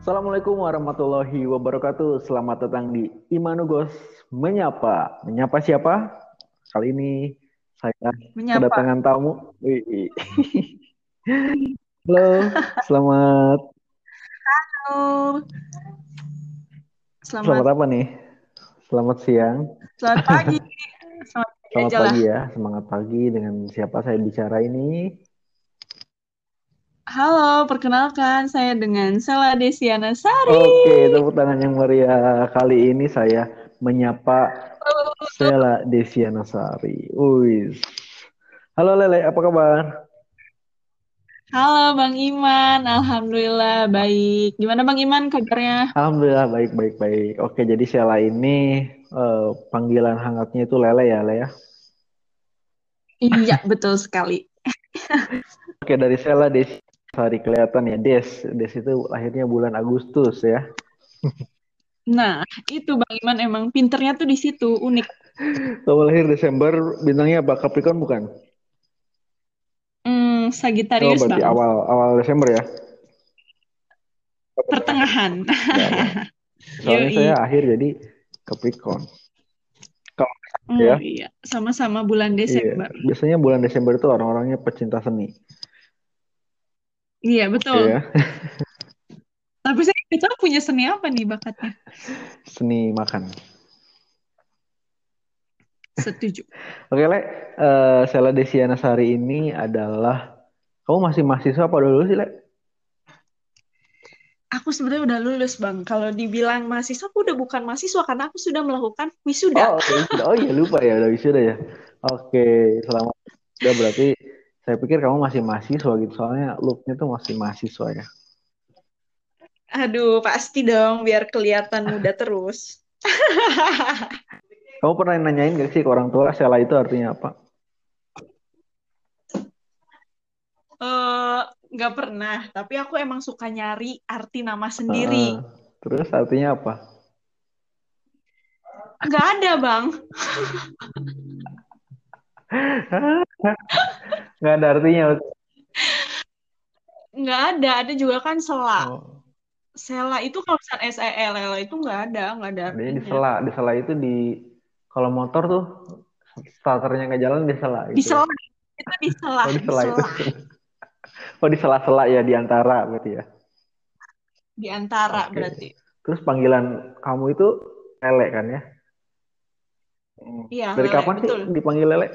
Assalamualaikum warahmatullahi wabarakatuh. Selamat datang di Imanugos Menyapa. Menyapa siapa? Kali ini saya Menyapa. kedatangan tamu. Halo, selamat. Halo. Selamat, Selamat apa nih? Selamat siang. selamat pagi. Selamat Selamat pagi ya. Semangat pagi dengan siapa saya bicara ini? Halo, perkenalkan saya dengan Sela Desiana Sari. Oke, tepuk tangan yang meriah. Kali ini saya menyapa Sela Desiana Sari. Wis. Halo Lele, apa kabar? Halo Bang Iman, Alhamdulillah baik. Gimana Bang Iman kabarnya? Alhamdulillah baik baik baik. Oke, jadi Sela ini eh, panggilan hangatnya itu Lele ya, Le ya. Iya, betul sekali. Oke, dari Sela Desi Sari kelihatan ya, Des. Des itu lahirnya bulan Agustus ya. Nah, itu Bang Iman emang pinternya tuh di situ, unik. Kamu lahir Desember, bintangnya apa? Capricorn bukan? Hmm, Oh, Sagittarius berarti Bang. awal awal Desember ya. Pertengahan. Ya, ya. Soalnya Yoi. saya akhir jadi Capricorn. Kalau Oh ya, iya, sama-sama bulan iya. Desember. Biasanya bulan Desember itu orang-orangnya pecinta seni. Iya, betul. Iya, Tapi saya nggak tahu punya seni apa nih bakatnya. seni makan. Setuju. Oke, Le. Eh, Sela Desiana Sari ini adalah kamu masih mahasiswa apa dulu sih, Le? Aku sebenarnya udah lulus, Bang. Kalau dibilang mahasiswa, aku udah bukan mahasiswa karena aku sudah melakukan wisuda. Oh, wisuda. Oh iya lupa ya, udah wisuda ya. Oke, selamat. Udah berarti saya pikir kamu masih mahasiswa gitu, soalnya looknya tuh masih mahasiswa ya. Aduh, pasti dong, biar kelihatan muda terus. Kamu pernah nanyain gak sih ke orang tua Sela itu artinya apa? Eh, nggak pernah, tapi aku emang suka nyari arti nama sendiri. Terus artinya apa? Nggak ada, Bang. Nggak ada artinya. Nggak ada. Ada juga kan sela. Oh, Sela itu kalau misalnya S-E-L-L itu nggak ada, nggak ada jadi di artinya. sela, di sela itu di kalau motor tuh starternya nggak jalan di sela Di gitu ya. sela, itu di sela, Oh di di sela itu. sela. Oh di sela-sela ya di antara berarti ya. Di antara Oke. berarti. Terus panggilan kamu itu Lele kan ya? Iya, Dari Lele, kapan sih betul. dipanggil Lele?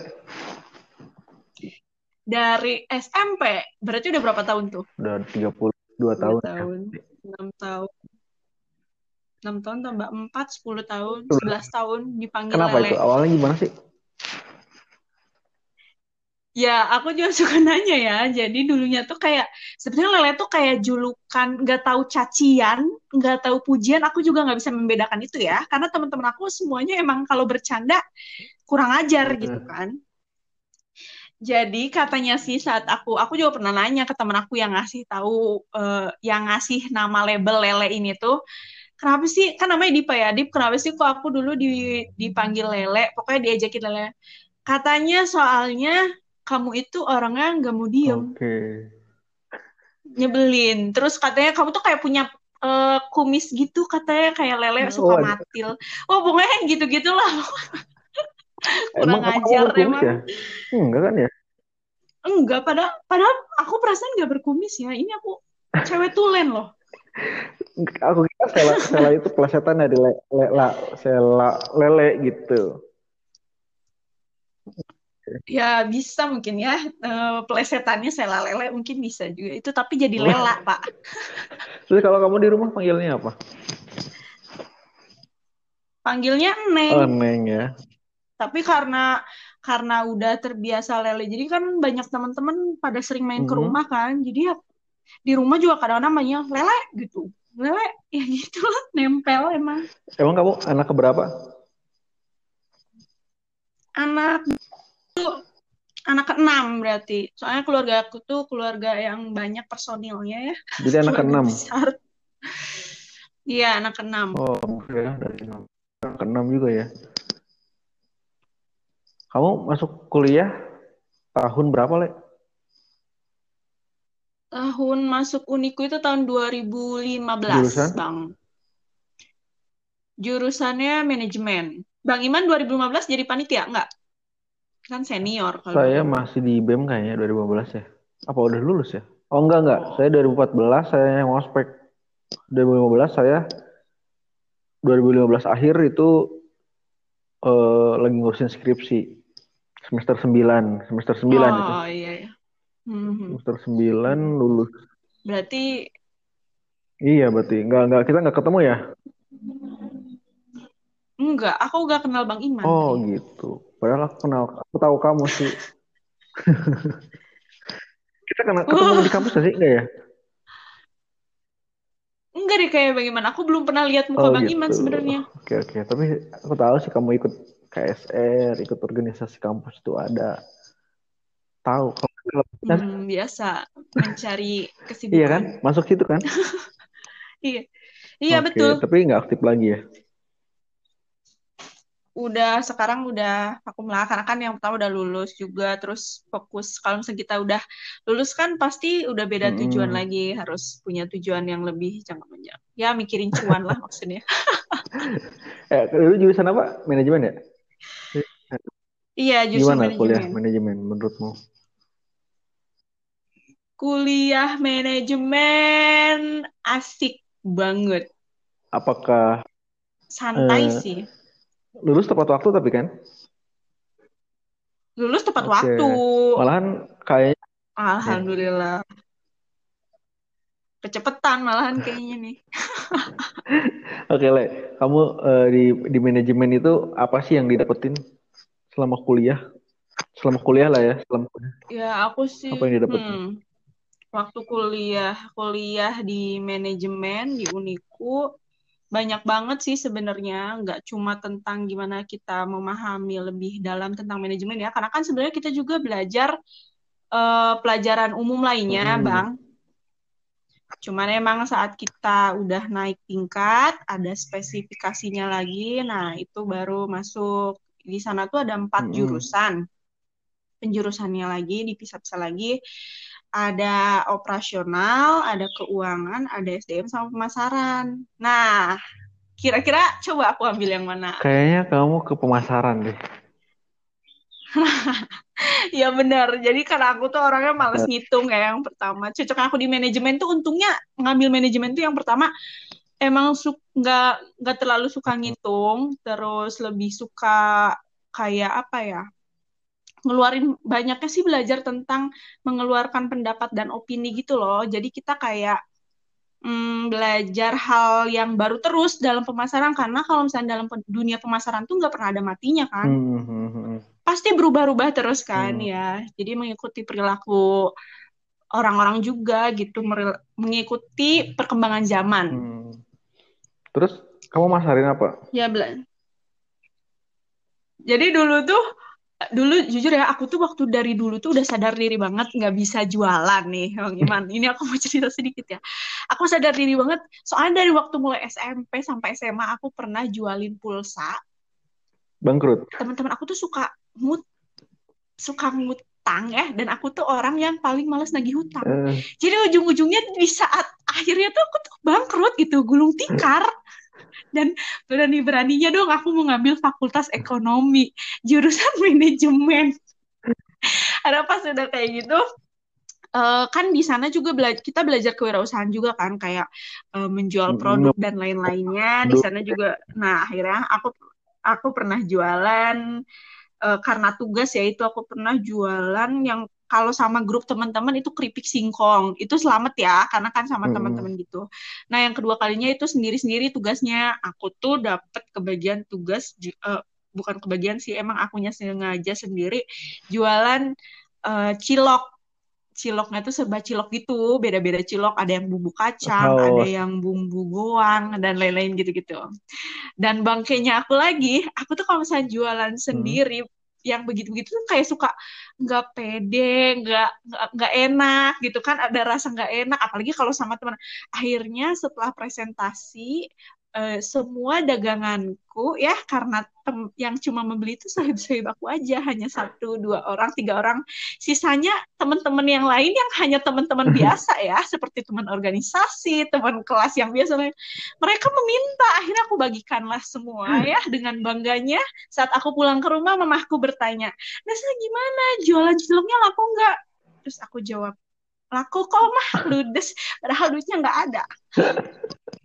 Dari SMP, berarti udah berapa tahun tuh? Udah 32 Dua tahun ya. tahun, enam tahun, enam tahun tambah empat, sepuluh tahun, sebelas tahun dipanggil Kenapa itu? Lele. Awalnya gimana sih? Ya, aku juga suka nanya ya. Jadi dulunya tuh kayak sebenarnya Lele tuh kayak julukan, nggak tahu cacian, nggak tahu pujian. Aku juga nggak bisa membedakan itu ya, karena teman-teman aku semuanya emang kalau bercanda kurang ajar gitu kan. Jadi katanya sih saat aku, aku juga pernah nanya ke teman aku yang ngasih tahu, eh, yang ngasih nama label Lele ini tuh, kenapa sih, kan namanya Dipa ya, Dip, kenapa sih kok aku dulu di, dipanggil Lele, pokoknya diajakin Lele. Katanya soalnya kamu itu orangnya nggak mau diem, Oke. nyebelin. Terus katanya kamu tuh kayak punya eh, kumis gitu, katanya kayak Lele suka Waduh. matil. Oh, pokoknya gitu-gitu lah. Emang Kurang kamu ajar emang. ya? Enggak kan ya? Enggak, padahal, padahal aku perasaan nggak berkumis ya. Ini aku cewek tulen loh. Aku kira Sela, Sela itu plesetan dari le, le, la, Sela Lele gitu. Ya bisa mungkin ya. Eh, plesetannya Sela Lele mungkin bisa juga. Itu tapi jadi Oh. Lela, Pak. Terus kalau kamu di rumah panggilnya apa? Panggilnya Oh, Neng. Neng ya. Tapi karena karena udah terbiasa Lele, jadi kan banyak teman-teman pada sering main ke Mhm. rumah kan. Jadi ya di rumah juga kadang-kadang namanya Lele gitu. Lele, ya gitu lah, nempel emang. Emang kamu anak keberapa? Anak anak keenam berarti. Soalnya keluarga aku tuh keluarga yang banyak personilnya ya. Jadi anak keenam. besar. Iya, anak keenam. Oh, ya dari enam. Anak keenam juga ya. Kamu masuk kuliah tahun berapa, Le? Tahun masuk Uniku itu tahun 2015, Jurusan? Bang. Jurusannya manajemen. Bang Iman 2015 jadi panitia enggak? Kan senior kalau Saya 2015. masih di BEM kayaknya 2015 ya. Apa udah lulus ya? Oh enggak enggak. Oh. Saya 2014 saya yang ospek. 2015 saya 2015 akhir itu eh, lagi ngurusin skripsi. Semester 9, semester 9 itu. Oh iya ya. Mhm. Semester 9 lulus. Berarti Iya berarti. Enggak enggak kita enggak ketemu ya? enggak, aku enggak kenal Bang Iman. Oh gitu. Padahal aku kenal, aku tahu kamu sih. Kita kena ketemu di kampus gak sih? Enggak ya? Enggak deh kayak Bang Iman. Aku belum pernah lihat muka Oh Bang gitu. Iman sebenarnya. Oke oke. Tapi aku tahu sih kamu ikut KSR, ikut organisasi kampus itu ada. Tahu. Kalau kan? Hmm, biasa mencari Iya kan? kesibukan. Masuk situ kan? Iya. Iya Oke. betul. Tapi nggak aktif lagi ya? Udah sekarang udah vakum lah karena kan yang pertama udah lulus juga terus fokus kalau misalnya kita udah lulus kan pasti udah beda tujuan Mm-mm. lagi harus punya tujuan yang lebih jangka panjang. Ya mikirin cuan lah maksudnya. Eh, dulu jurusan apa? Manajemen ya? Iya, jurusan Gimana kuliah manajemen. manajemen menurutmu? Kuliah manajemen asik banget. Apakah Santai eh, sih. lulus tepat waktu tapi kan? Lulus tepat Oke. waktu. Malahan kayaknya ya. Alhamdulillah. Kecepetan malahan kayaknya nih. Oke, Le. Kamu eh, di di manajemen itu apa sih yang didapetin selama kuliah? Selama kuliah lah ya, selama kuliah. Ya, aku sih, Apa yang didapetin? hmm, waktu kuliah, kuliah di manajemen di Uniku, banyak banget sih sebenarnya, nggak cuma tentang gimana kita memahami lebih dalam tentang manajemen ya, karena kan sebenarnya kita juga belajar eh, pelajaran umum lainnya, Mm-mm. Bang. Cuman emang saat kita udah naik tingkat, ada spesifikasinya lagi, nah itu baru masuk. Di sana tuh ada empat Mm-mm. jurusan. Penjurusannya lagi, dipisah-pisah lagi. Ada operasional, ada keuangan, ada SDM sama pemasaran. Nah, kira-kira coba aku ambil yang mana? Kayaknya kamu ke pemasaran deh. Ya benar. Jadi karena aku tuh orangnya males ngitung ya yang pertama. Cocok aku di manajemen tuh untungnya ngambil manajemen tuh yang pertama emang nggak nggak terlalu suka ngitung, terus lebih suka kayak apa ya? Ngeluarin banyaknya sih belajar tentang mengeluarkan pendapat dan opini gitu loh. Jadi kita kayak mm, belajar hal yang baru terus dalam pemasaran karena kalau misalnya dalam dunia pemasaran tuh nggak pernah ada matinya kan Hmm, hmm, hmm, pasti berubah-ubah terus kan hmm. ya. Jadi mengikuti perilaku orang-orang juga gitu, mengikuti perkembangan zaman. Hmm. Terus kamu masarin apa? Ya, Bla. Jadi dulu tuh, dulu jujur ya, aku tuh waktu dari dulu tuh udah sadar diri banget nggak bisa jualan nih, Bang Iman. Ini aku mau cerita sedikit ya. Aku sadar diri banget, soalnya dari waktu mulai SMP sampai SMA aku pernah jualin pulsa. Bangkrut. Teman-teman aku tuh suka ngut, suka ngutang ya, dan aku tuh orang yang paling males nagih hutang. Eh, Jadi ujung-ujungnya di saat akhirnya tuh aku tuh bangkrut gitu, gulung tikar. Dan berani-beraninya dong aku mau ngambil fakultas ekonomi, jurusan manajemen. Ada pas udah kayak gitu, eh, kan di sana juga bela- kita belajar kewirausahaan juga kan, kayak eh, menjual produk dan lain-lainnya. Di sana juga, nah akhirnya aku aku pernah jualan eh, karena tugas ya itu aku pernah jualan yang kalau sama grup teman-teman itu keripik singkong itu selamat ya karena kan sama Mm-mm. teman-teman gitu. Nah yang kedua kalinya itu sendiri-sendiri tugasnya aku tuh dapet kebagian tugas eh, bukan kebagian sih emang akunya sengaja sendiri jualan eh, cilok ciloknya tuh serba cilok gitu beda-beda cilok ada yang bumbu kacang ada Oh, yang bumbu goang dan lain-lain gitu-gitu dan bangkainya aku lagi, aku tuh kalau misalnya jualan hmm. Yang begitu-begitu tuh kayak suka nggak pede, nggak nggak enak gitu kan, ada rasa nggak enak, apalagi kalau sama teman. Akhirnya setelah presentasi uh, semua daganganku ya karena tem yang cuma membeli itu sahib-sahib aku aja. Hanya satu dua orang tiga orang. Sisanya teman-teman yang lain yang hanya teman-teman biasa ya seperti teman organisasi teman kelas yang biasa mereka meminta akhirnya aku bagikanlah semua ya dengan bangganya. Saat aku pulang ke rumah mamahku bertanya Nasa gimana? Jualan ciloknya laku nggak? Terus aku jawab laku kok mah. Ludes. Padahal duitnya nggak ada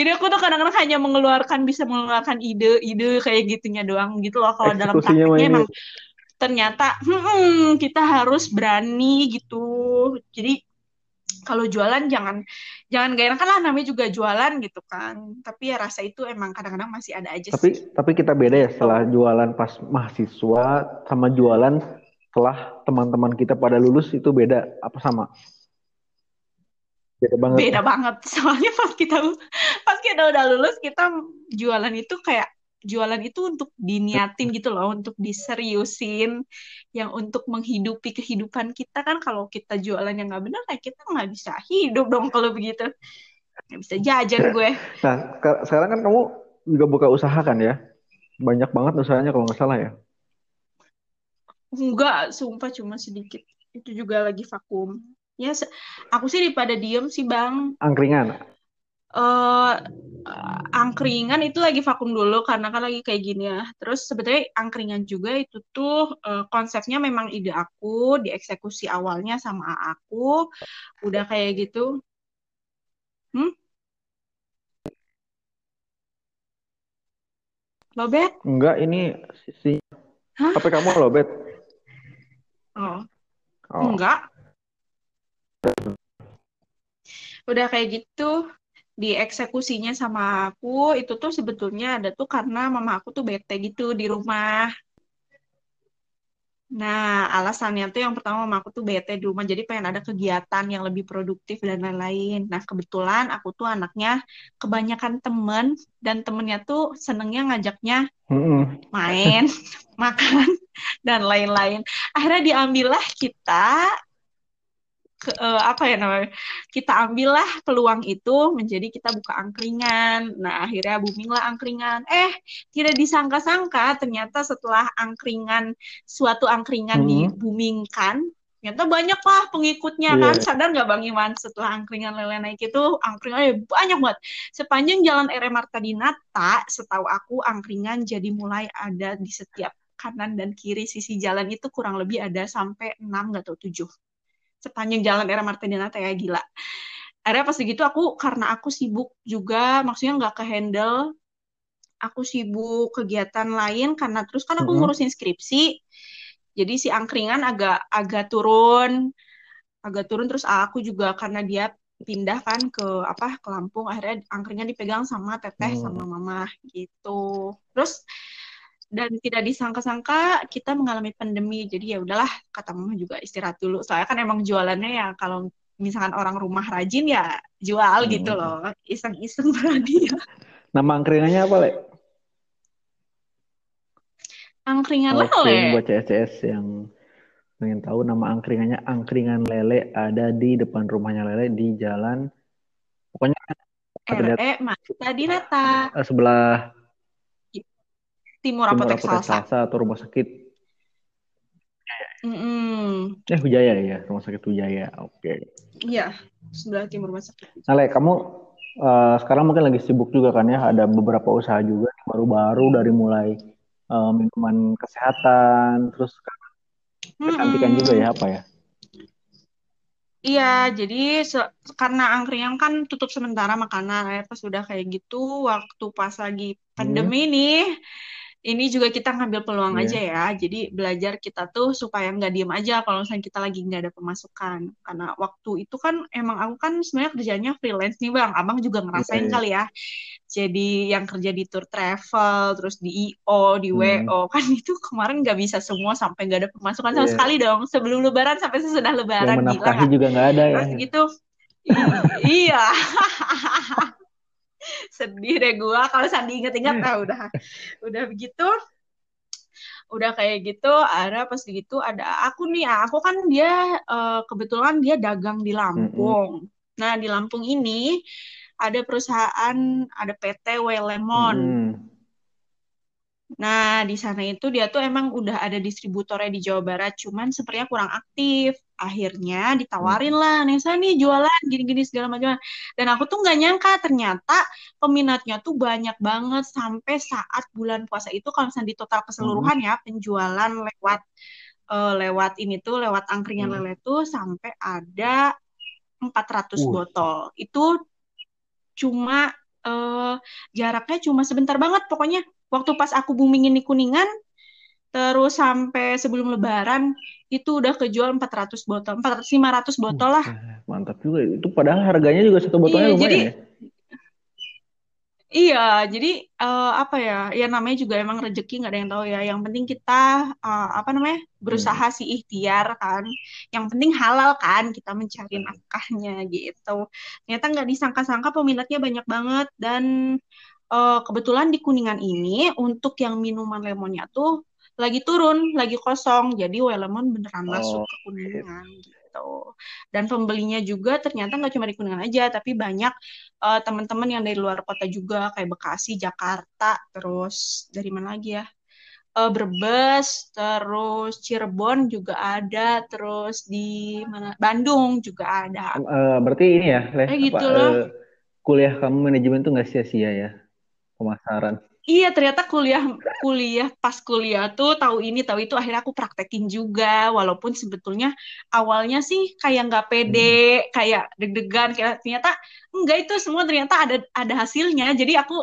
jadi aku tuh kadang-kadang hanya mengeluarkan bisa mengeluarkan ide-ide kayak gitunya doang gitu loh. Kalau dalam prakteknya emang ternyata hmm, kita harus berani gitu. Jadi kalau jualan jangan jangan gak enak lah namanya juga jualan gitu kan. Tapi ya rasa itu emang kadang-kadang masih ada aja tapi sih. tapi kita beda ya setelah jualan pas mahasiswa sama jualan setelah teman-teman kita pada lulus itu beda apa sama beda banget. Beda banget. Soalnya pas kita pas kita udah lulus kita jualan itu kayak jualan itu untuk diniatin gitu loh untuk diseriusin yang untuk menghidupi kehidupan kita. Kan kalau kita jualan yang nggak benar kayak kita nggak bisa hidup dong kalau begitu. Nggak bisa jajan gue. Nah sekarang kan kamu juga buka usaha kan ya? Banyak banget usahanya kalau nggak salah ya. Enggak sumpah cuma sedikit. Itu juga lagi vakum Ya, aku sih daripada diem sih bang. Angkringan. Uh, angkringan itu lagi vakum dulu karena kan lagi kayak gini ya. Terus sebetulnya angkringan juga itu tuh uh, konsepnya memang ide aku, dieksekusi awalnya sama aku, udah kayak gitu. Hmm? Lobet? Enggak, ini sisi. Hah? Tapi kamu lobet? Oh. oh. Enggak udah kayak gitu dieksekusinya sama aku itu tuh sebetulnya ada tuh karena mama aku tuh bete gitu di rumah. Nah, alasannya tuh yang pertama mama aku tuh bete di rumah, jadi pengen ada kegiatan yang lebih produktif dan lain-lain. Nah, kebetulan aku tuh anaknya kebanyakan temen, dan temennya tuh senengnya ngajaknya main, makan, dan lain-lain. Akhirnya diambillah kita ke, uh, apa ya namanya kita ambillah peluang itu menjadi kita buka angkringan. Nah akhirnya boominglah angkringan. Eh tidak disangka-sangka ternyata setelah angkringan suatu angkringan hmm. dibumingkan ternyata banyak lah pengikutnya yeah. kan sadar nggak bang Iman setelah angkringan lele naik itu angkringannya banyak banget. Sepanjang jalan RM Marta Dinata setahu aku angkringan jadi mulai ada di setiap kanan dan kiri sisi jalan itu kurang lebih ada sampai enam tahu tujuh sepanjang jalan era Martinata ya gila. Akhirnya pas gitu aku karena aku sibuk juga maksudnya nggak ke handle aku sibuk kegiatan lain karena terus kan aku ngurusin skripsi jadi si angkringan agak agak turun agak turun terus aku juga karena dia pindah kan ke apa ke Lampung akhirnya angkringan dipegang sama teteh hmm. sama mama gitu. Terus dan tidak disangka-sangka kita mengalami pandemi. Jadi ya udahlah kata mama juga istirahat dulu. Soalnya kan emang jualannya ya kalau misalkan orang rumah rajin ya jual hmm. gitu loh. iseng-iseng berani ya nama angkringannya apa le? Angkringan okay, lele buat CSCS yang pengen tahu nama angkringannya angkringan lele ada di depan rumahnya lele di jalan pokoknya RE Marta Dinata sebelah Timur, Timur Apotek, Apotek Salsa. Salsa atau rumah sakit mm -mm. eh Hujaya ya rumah sakit Hujaya oke okay. iya sebelah timur rumah sakit Nale kamu uh, sekarang mungkin lagi sibuk juga kan ya ada beberapa usaha juga baru-baru dari mulai uh, minuman kesehatan terus kecantikan mm -mm. juga ya apa ya Iya, jadi karena angkringan kan tutup sementara makanan, ya pas sudah kayak gitu, waktu pas lagi pandemi hmm. nih, ini juga kita ngambil peluang yeah. aja ya. Jadi belajar kita tuh supaya nggak diem aja kalau misalnya kita lagi nggak ada pemasukan. Karena waktu itu kan emang aku kan sebenarnya kerjanya freelance nih bang. Abang juga ngerasain yeah. kali ya. Jadi yang kerja di tour travel, terus di IO, di hmm. WO kan itu kemarin nggak bisa semua sampai nggak ada pemasukan sama yeah. sekali dong. Sebelum Lebaran sampai sesudah Lebaran. Yang gila kan? juga nggak ada ya. Terus gitu. iya. sedih deh gue kalau Sandi inget-inget nah udah udah begitu udah kayak gitu ada pas gitu ada aku nih aku kan dia uh, kebetulan dia dagang di Lampung Nah, di Lampung ini ada perusahaan, ada PT Lemon. Hmm. Nah, di sana itu dia tuh emang udah ada distributornya di Jawa Barat, cuman sepertinya kurang aktif. Akhirnya ditawarin lah, Nesa nih jualan gini-gini segala macam. Dan aku tuh nggak nyangka ternyata peminatnya tuh banyak banget sampai saat bulan puasa itu kalau misalnya di total keseluruhan ya penjualan lewat uh, lewat ini tuh lewat angkringan Hmm. lele tuh sampai ada 400 Uh. botol. Itu cuma eh, jaraknya cuma sebentar banget pokoknya waktu pas aku boomingin di Kuningan terus sampai sebelum lebaran itu udah kejual 400 botol 400 500 botol lah Mantap juga. Itu padahal harganya juga satu botolnya Iya, lumayan jadi- ya. Iya, jadi eh, apa ya? Ya namanya juga emang rezeki nggak ada yang tahu ya. Yang penting kita eh, apa namanya berusaha Hmm. sih ikhtiar kan. Yang penting halal kan kita mencari nafkahnya gitu. Ternyata nggak disangka-sangka peminatnya banyak banget dan eh, kebetulan di Kuningan ini untuk yang minuman lemonnya tuh lagi turun, lagi kosong. Jadi Lemon beneran masuk ke Kuningan gitu. Dan pembelinya juga ternyata nggak cuma di Kuningan aja, tapi banyak eh, teman-teman yang dari luar kota juga kayak Bekasi, Jakarta, terus dari mana lagi ya? Eh, Brebes, terus Cirebon juga ada, terus di mana? Bandung juga ada. Eh, berarti ini ya, Leh, Eh, apa, gitu loh. kuliah kamu manajemen tuh nggak sia-sia ya pemasaran. Iya, ternyata kuliah kuliah pas kuliah tuh tahu ini tahu itu akhirnya aku praktekin juga walaupun sebetulnya awalnya sih kayak nggak pede, kayak deg-degan kayak ternyata enggak itu semua ternyata ada ada hasilnya. Jadi aku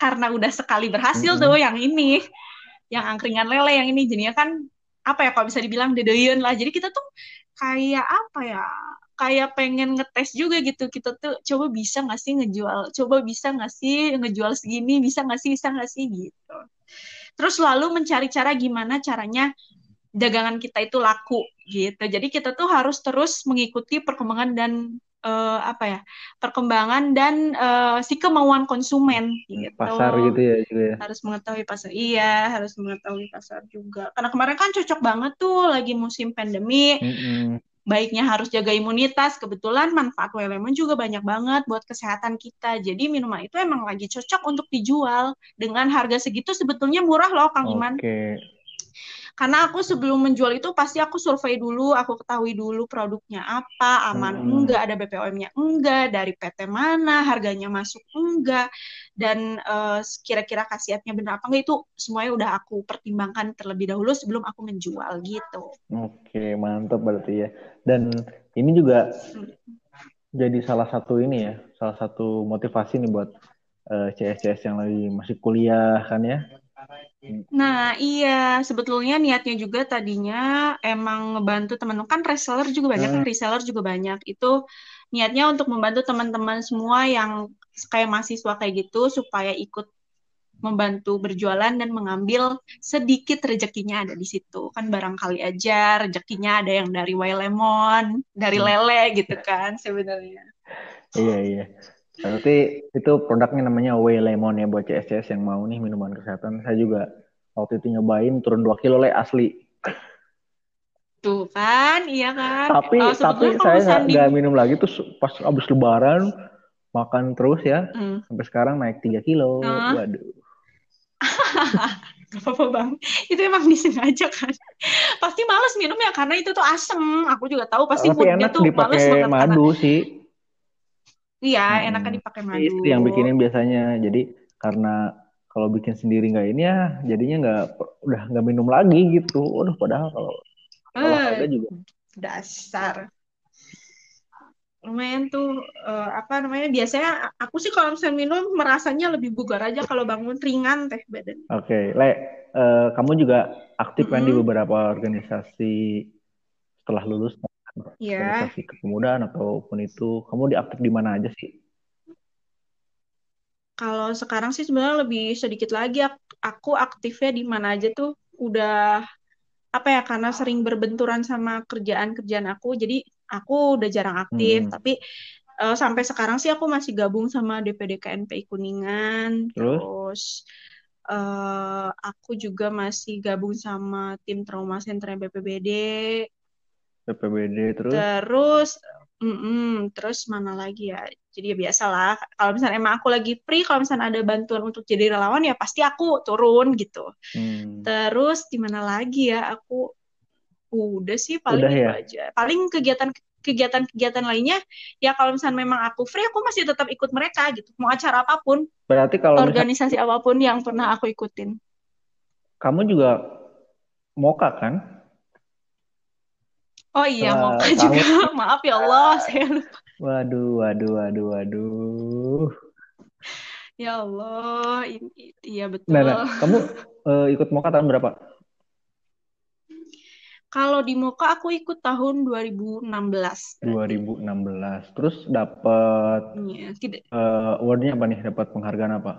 karena udah sekali berhasil Mm-mm. tuh yang ini, yang angkringan lele yang ini jadinya kan apa ya kalau bisa dibilang dedeyen lah. Jadi kita tuh kayak apa ya? Kayak pengen ngetes juga gitu. Kita tuh coba bisa nggak sih ngejual, coba bisa nggak sih ngejual segini, bisa nggak sih, bisa nggak sih gitu. Terus selalu mencari cara gimana caranya dagangan kita itu laku gitu. Jadi kita tuh harus terus mengikuti perkembangan dan eh, apa ya? Perkembangan dan eh, si kemauan konsumen gitu. Pasar gitu ya juga ya. Harus mengetahui pasar. Iya, harus mengetahui pasar juga. Karena kemarin kan cocok banget tuh lagi musim pandemi Mm-mm. Baiknya harus jaga imunitas. Kebetulan manfaat whey lemon juga banyak banget buat kesehatan kita. Jadi minuman itu emang lagi cocok untuk dijual. Dengan harga segitu sebetulnya murah loh, Kang Iman. Oke. Karena aku sebelum menjual itu pasti aku survei dulu, aku ketahui dulu produknya apa, aman Hmm. enggak, ada BPOM-nya enggak, dari PT mana, harganya masuk enggak, dan eh, kira-kira khasiatnya benar apa enggak itu semuanya udah aku pertimbangkan terlebih dahulu sebelum aku menjual gitu. Oke, mantap berarti ya. Dan ini juga jadi salah satu ini ya, salah satu motivasi nih buat eh, CS-CS yang lagi masih kuliah kan ya. Nah, iya, sebetulnya niatnya juga tadinya emang ngebantu teman kan reseller juga banyak kan, reseller juga banyak. Itu niatnya untuk membantu teman-teman semua yang kayak mahasiswa kayak gitu supaya ikut membantu berjualan dan mengambil sedikit rezekinya ada di situ. Kan barangkali aja rezekinya ada yang dari Whey Lemon, dari Hmm. lele gitu kan sebenarnya. Iya, iya. Berarti itu produknya namanya Whey Lemon ya buat CS-CS yang mau nih minuman kesehatan. Saya juga waktu itu nyobain turun 2 kilo le asli. Tuh kan, iya kan. Tapi Eh, tapi saya nggak di- minum lagi tuh pas abis lebaran makan terus ya Hmm. sampai sekarang naik 3 kilo. Ah. Waduh. Gak apa-apa bang, itu emang disengaja kan. Pasti males minum ya karena itu tuh asem. Aku juga tahu pasti Tapi moodnya enak tuh males banget karena madu sih. Iya Hmm. enaknya dipakai madu. Istri yang bikinin biasanya. Jadi karena kalau bikin sendiri nggak ini ya, jadinya nggak udah nggak minum lagi gitu. Waduh, padahal kalau Eh, harga juga. dasar. Lumayan tuh eh, apa namanya? Biasanya aku sih kalau misalnya minum merasanya lebih bugar aja kalau bangun ringan teh badan. Oke, Le, eh, kamu juga aktif kan di Mm-mm. beberapa organisasi setelah lulus, Iya. organisasi kepemudaan ataupun itu. Kamu diaktif di mana aja sih? Kalau sekarang sih sebenarnya lebih sedikit lagi ak- aku aktifnya di mana aja tuh udah apa ya karena sering berbenturan sama kerjaan-kerjaan aku jadi aku udah jarang aktif Hmm. tapi eh, sampai sekarang sih aku masih gabung sama DPD KNPI Kuningan Terus? terus eh, aku juga masih gabung sama tim trauma center BPBD BPBD terus? terus Mm-mm, terus mana lagi ya? Jadi ya biasalah. Kalau misalnya emang aku lagi free, kalau misalnya ada bantuan untuk jadi relawan ya pasti aku turun gitu. Hmm. Terus di mana lagi ya? Aku udah sih paling Udah ya? aja. Paling kegiatan kegiatan-kegiatan lainnya ya kalau misalnya memang aku free aku masih tetap ikut mereka gitu mau acara apa pun Berarti kalau organisasi apa pun yang pernah aku ikutin kamu juga moka kan? Oh iya mau kamu juga maaf ya Allah saya lupa waduh waduh waduh waduh. ya Allah ini iya betul Nah, nah, kamu eh, ikut moka tahun berapa? kalau di Moka aku ikut tahun 2016 berarti 2016. Terus dapat Iya, tidak eh, awardnya apa nih? Dapat penghargaan apa?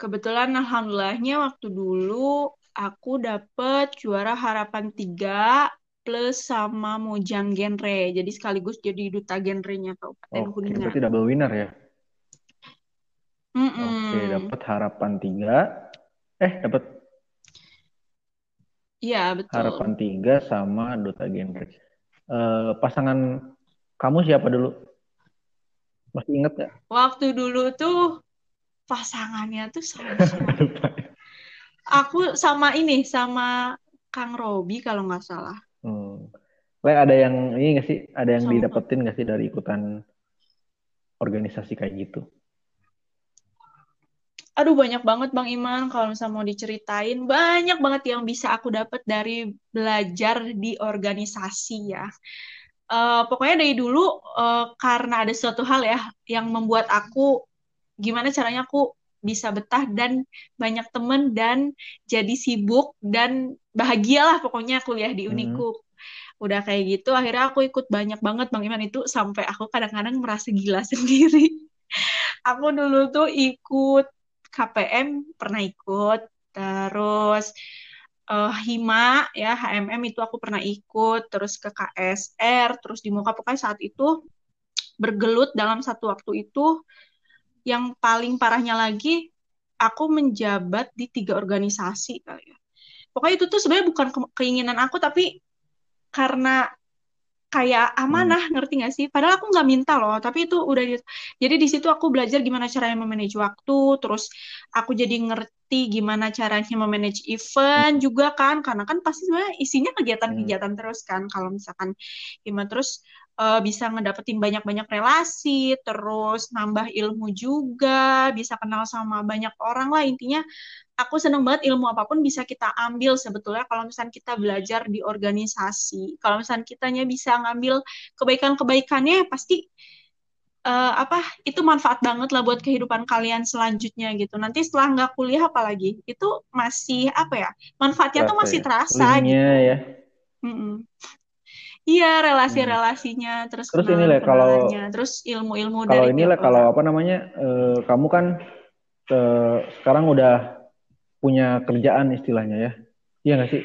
kebetulan alhamdulillahnya waktu dulu aku dapet juara harapan 3 plus sama Mojang Genre jadi sekaligus jadi duta genrenya Kabupaten Oke, Kuningan berarti double winner ya? Oke, Mm-mm. dapat harapan tiga. Eh, dapat Iya, betul. harapan tiga sama duta genre. Eh, pasangan kamu siapa dulu? Masih inget gak? Waktu dulu tuh pasangannya tuh sama siapa? Aku sama ini, sama Kang Robi kalau nggak salah. Hmm. Le, ada yang ini gak sih? Ada yang Sama didapetin gak sih dari ikutan organisasi kayak gitu? Aduh, banyak banget Bang Iman. Kalau misalnya mau diceritain, banyak banget yang bisa aku dapat dari belajar di organisasi ya. Eh, pokoknya dari dulu, eh, karena ada suatu hal ya, yang membuat aku, gimana caranya aku bisa betah dan banyak temen dan jadi sibuk dan bahagialah pokoknya kuliah di Hmm. Uniku. Udah kayak gitu, akhirnya aku ikut banyak banget Bang Iman itu sampai aku kadang-kadang merasa gila sendiri. Aku dulu tuh ikut KPM pernah ikut, terus eh, Hima ya HMM itu aku pernah ikut, terus ke KSR, terus di Moka pokoknya saat itu bergelut dalam satu waktu itu yang paling parahnya lagi aku menjabat di tiga organisasi kali ya. Pokoknya itu tuh sebenarnya bukan ke- keinginan aku tapi karena kayak Hmm. amanah ngerti gak sih? Padahal aku nggak minta loh, tapi itu udah di- jadi di situ aku belajar gimana caranya memanage waktu, terus aku jadi ngerti gimana caranya memanage event juga kan, karena kan pasti sebenarnya isinya Hmm. kegiatan-kegiatan terus kan. Kalau misalkan gimana terus eh, bisa ngedapetin banyak-banyak relasi, terus nambah ilmu juga, bisa kenal sama banyak orang lah intinya aku seneng banget ilmu apa pun bisa kita ambil sebetulnya kalau misalnya kita belajar di organisasi. Kalau misalnya kitanya bisa ngambil kebaikan-kebaikannya pasti eh, apa itu manfaat banget lah buat kehidupan kalian selanjutnya gitu. Nanti setelah nggak kuliah apalagi itu masih apa ya manfaatnya tuh masih ya? terasa Linknya gitu. ya. Mm-mm. Iya Hmm. relasi-relasinya terus Terus ini Le, kalau terus ilmu-ilmu kalau dari ini Le, kalau apa namanya? eh, kamu kan eh, sekarang udah punya kerjaan istilahnya ya. Iya nggak sih?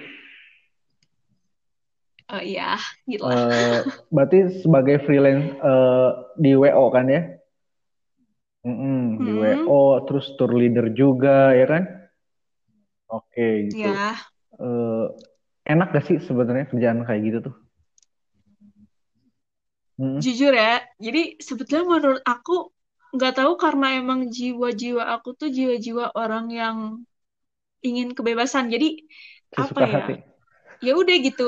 Oh iya, gitu Eh, berarti sebagai freelance eh, di WO kan ya? Mm-mm, di Hmm, WO, terus tour leader juga ya kan? Oke gitu. ya. Eh, enak gak sih sebenarnya kerjaan kayak gitu tuh? Mm-mm. Jujur ya, jadi sebetulnya menurut aku nggak tahu karena emang jiwa-jiwa aku tuh jiwa-jiwa orang yang ingin kebebasan. Jadi apa Sesuka ya? hati. Ya udah gitu.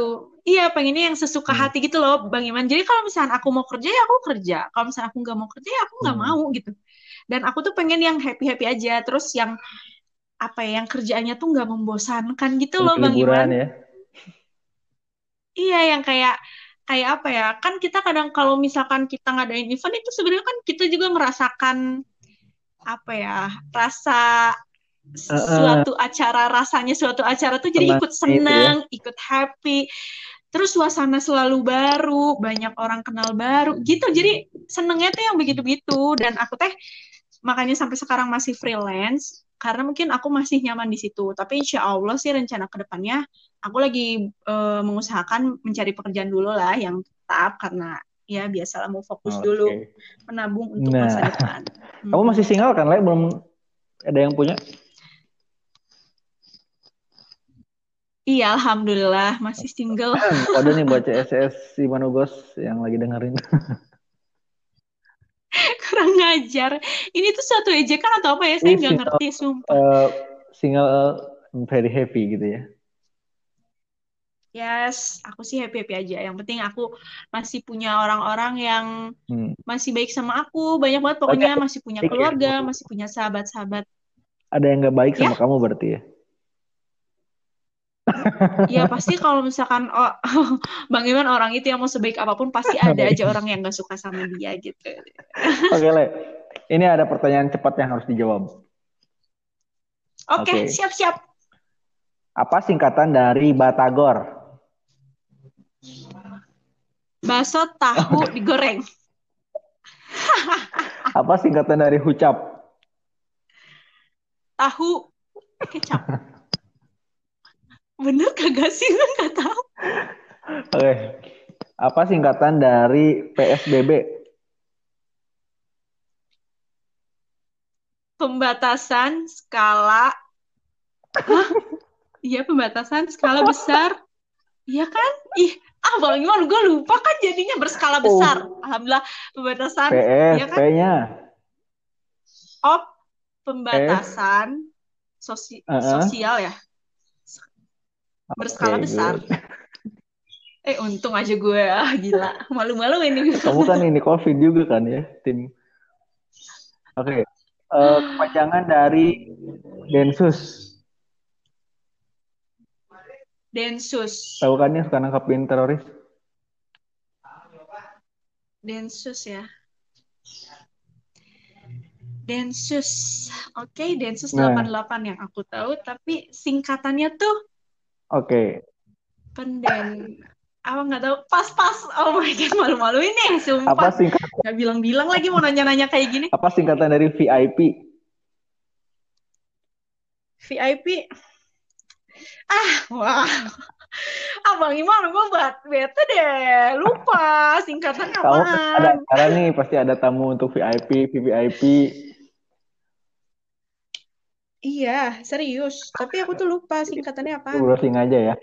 Iya, pengennya yang sesuka Hmm. hati gitu loh, Bang Iman. Jadi kalau misalnya aku mau kerja ya aku kerja. Kalau misalnya aku nggak mau kerja ya aku nggak Hmm. mau gitu. Dan aku tuh pengen yang happy-happy aja. Terus yang apa ya, yang kerjaannya tuh nggak membosankan gitu loh, Bang Iman. ya? Iya, yang kayak kayak apa ya? Kan kita kadang kalau misalkan kita ngadain event itu sebenarnya kan kita juga merasakan apa ya? Rasa Eh, eh, suatu acara, rasanya suatu acara tuh jadi ikut senangnya itu ya. senang, ikut happy. Terus suasana selalu baru, banyak orang kenal baru gitu. Jadi senengnya tuh yang begitu-begitu dan aku teh makanya sampai sekarang masih freelance karena mungkin aku masih nyaman di situ. Tapi insya Allah sih rencana ke depannya aku lagi eh, mengusahakan mencari pekerjaan dulu lah yang tetap karena ya biasalah mau fokus dulu Oke. menabung untuk masa Nah, depan. kamu masih Mm-mm. single kan, Le? Belum ada yang punya? Iya, alhamdulillah masih single. Waduh nih buat CSS si Manugos yang lagi dengerin. Kurang ngajar. Ini tuh suatu ejekan atau apa ya? Saya nggak ngerti, sumpah. eh, single eh, very happy gitu ya. Yes, aku sih happy-happy aja. Yang penting aku masih punya orang-orang yang Hmm. masih baik sama aku. Banyak banget Banyak pokoknya masih punya ya. keluarga, masih punya sahabat-sahabat. Ada yang nggak baik Ya, sama kamu berarti ya? Ya pasti kalau misalkan oh, Bang Iman orang itu yang mau sebaik apa pun pasti ada aja orang yang gak suka sama dia gitu. Oke, Le. Ini ada pertanyaan cepat yang harus dijawab. Oke, Oke. siap-siap. Apa singkatan dari Batagor? Bakso tahu digoreng. Apa singkatan dari Hucap? Tahu kecap. Bener kagak sih? Gue nggak tahu. Oke. Apa singkatan dari PSBB? Pembatasan skala. Hah? Iya, pembatasan skala besar. Iya kan? Ih, ah Bang gue lupa kan jadinya berskala besar. Alhamdulillah pembatasan. PS, Iya kan? P-nya. Oh, pembatasan sosi- Uh-uh. sosial ya. Berskala Oke, besar. good. Eh, untung aja gue. Ah, gila. Malu-malu ini. Kamu kan ini COVID juga kan ya, tim. Oke. Eh, kepanjangan dari Densus. Densus. Tahu kan yang suka nangkapin teroris? Densus ya. Densus. Oke, Densus Nah. 88 yang aku tahu, tapi singkatannya tuh Oke. penden apa nggak tahu. Pas-pas. Oh my god malu-maluin nih Apa sumpah singkat nggak bilang-bilang lagi mau nanya-nanya kayak gini. Apa singkatan dari VIP? VIP ah wah. Abang Iman gue buat bete deh. Lupa singkatannya Kamu pasti ada acara nih, pasti ada tamu untuk VIP, VVIP. Iya serius tapi aku tuh lupa singkatannya apa Browsing aja ya.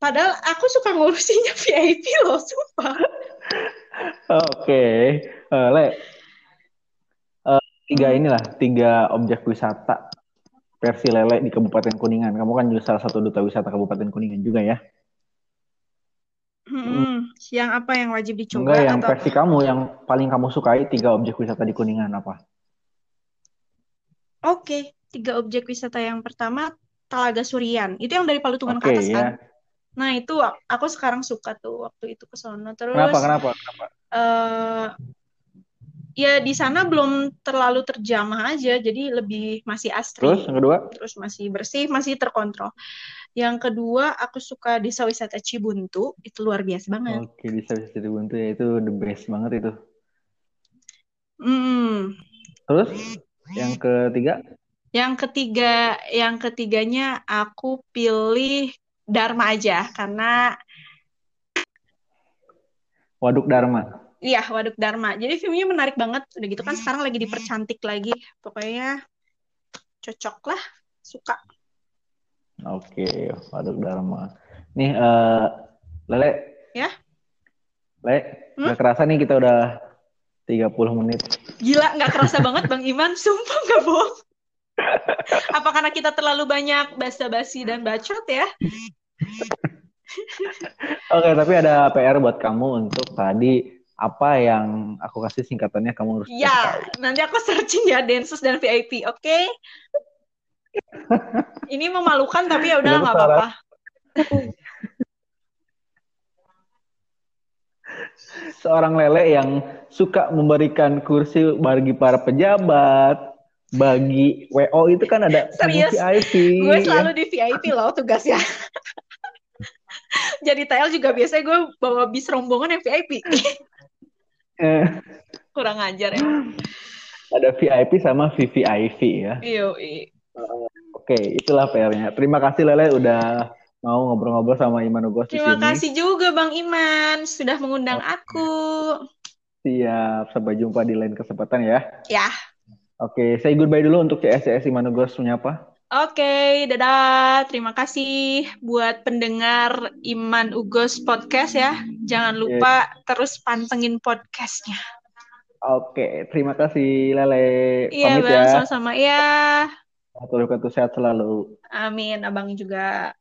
padahal aku suka ngurusinnya VIP loh sumpah Oke, Eh, Le. Eh, tiga inilah, tiga objek wisata versi Lele di Kabupaten Kuningan. Kamu kan juga salah satu duta wisata Kabupaten Kuningan juga ya? Hmm, yang apa yang wajib dicoba Enggak, yang atau versi kamu, yang paling kamu sukai tiga objek wisata di Kuningan apa? Oke, tiga objek wisata yang pertama Talaga Surian. Itu yang dari Palutungan ke Oke, atas kan? ya. Nah, itu aku sekarang suka tuh waktu itu ke sono. Terus Kenapa, kenapa? Kenapa? eh ya di sana belum terlalu terjamah aja, jadi lebih masih Terus, asri. yang kedua? Terus masih bersih, masih terkontrol. Yang kedua, aku suka desa wisata Cibuntu. Itu luar biasa banget. Oke, bisa bisa jadi buntu ya. Itu the best banget itu. Hmm. Terus, yang ketiga? Yang ketiga, yang ketiganya aku pilih Dharma aja karena Waduk Dharma. Iya, Waduk Dharma. Jadi filmnya menarik banget. Udah gitu kan sekarang lagi dipercantik lagi. Pokoknya cocok lah. Suka. Oke, Waduk Dharma. Nih, eh Lele. Ya? Le, Hmm? gak kerasa nih kita udah 30 menit. Gila, nggak kerasa banget Bang Iman. Sumpah nggak bohong. Apa karena kita terlalu banyak basa-basi dan bacot ya? Oke, tapi ada PR buat kamu untuk tadi apa yang aku kasih singkatannya kamu harus Ya, tahu. nanti aku searching ya Densus dan VIP, oke? Ini memalukan tapi ya udah nggak apa-apa. Seorang lele yang suka memberikan kursi bagi para pejabat, bagi WO itu kan ada Serius, VIP. gue ya. selalu di VIP loh tugasnya. Jadi TL juga biasanya gue bawa bis rombongan yang VIP. Eh, Kurang ajar emang. ada VIP sama VVIP ya. Iya, Oke, itulah PR-nya. Terima kasih Lele udah mau ngobrol-ngobrol sama Iman Ugos Terima di sini. kasih juga Bang Iman sudah mengundang okay. aku. Siap, sampai jumpa di lain kesempatan ya. Ya. Oke, saya goodbye dulu untuk CSCS Iman Ugos apa? Oke, dadah. Terima kasih buat pendengar Iman Ugos Podcast ya. Jangan lupa yes. terus pantengin podcastnya. Oke, terima kasih Lele. Iya, Pamit bang, ya. sama-sama. Iya. Terus sehat selalu. Amin, abang juga.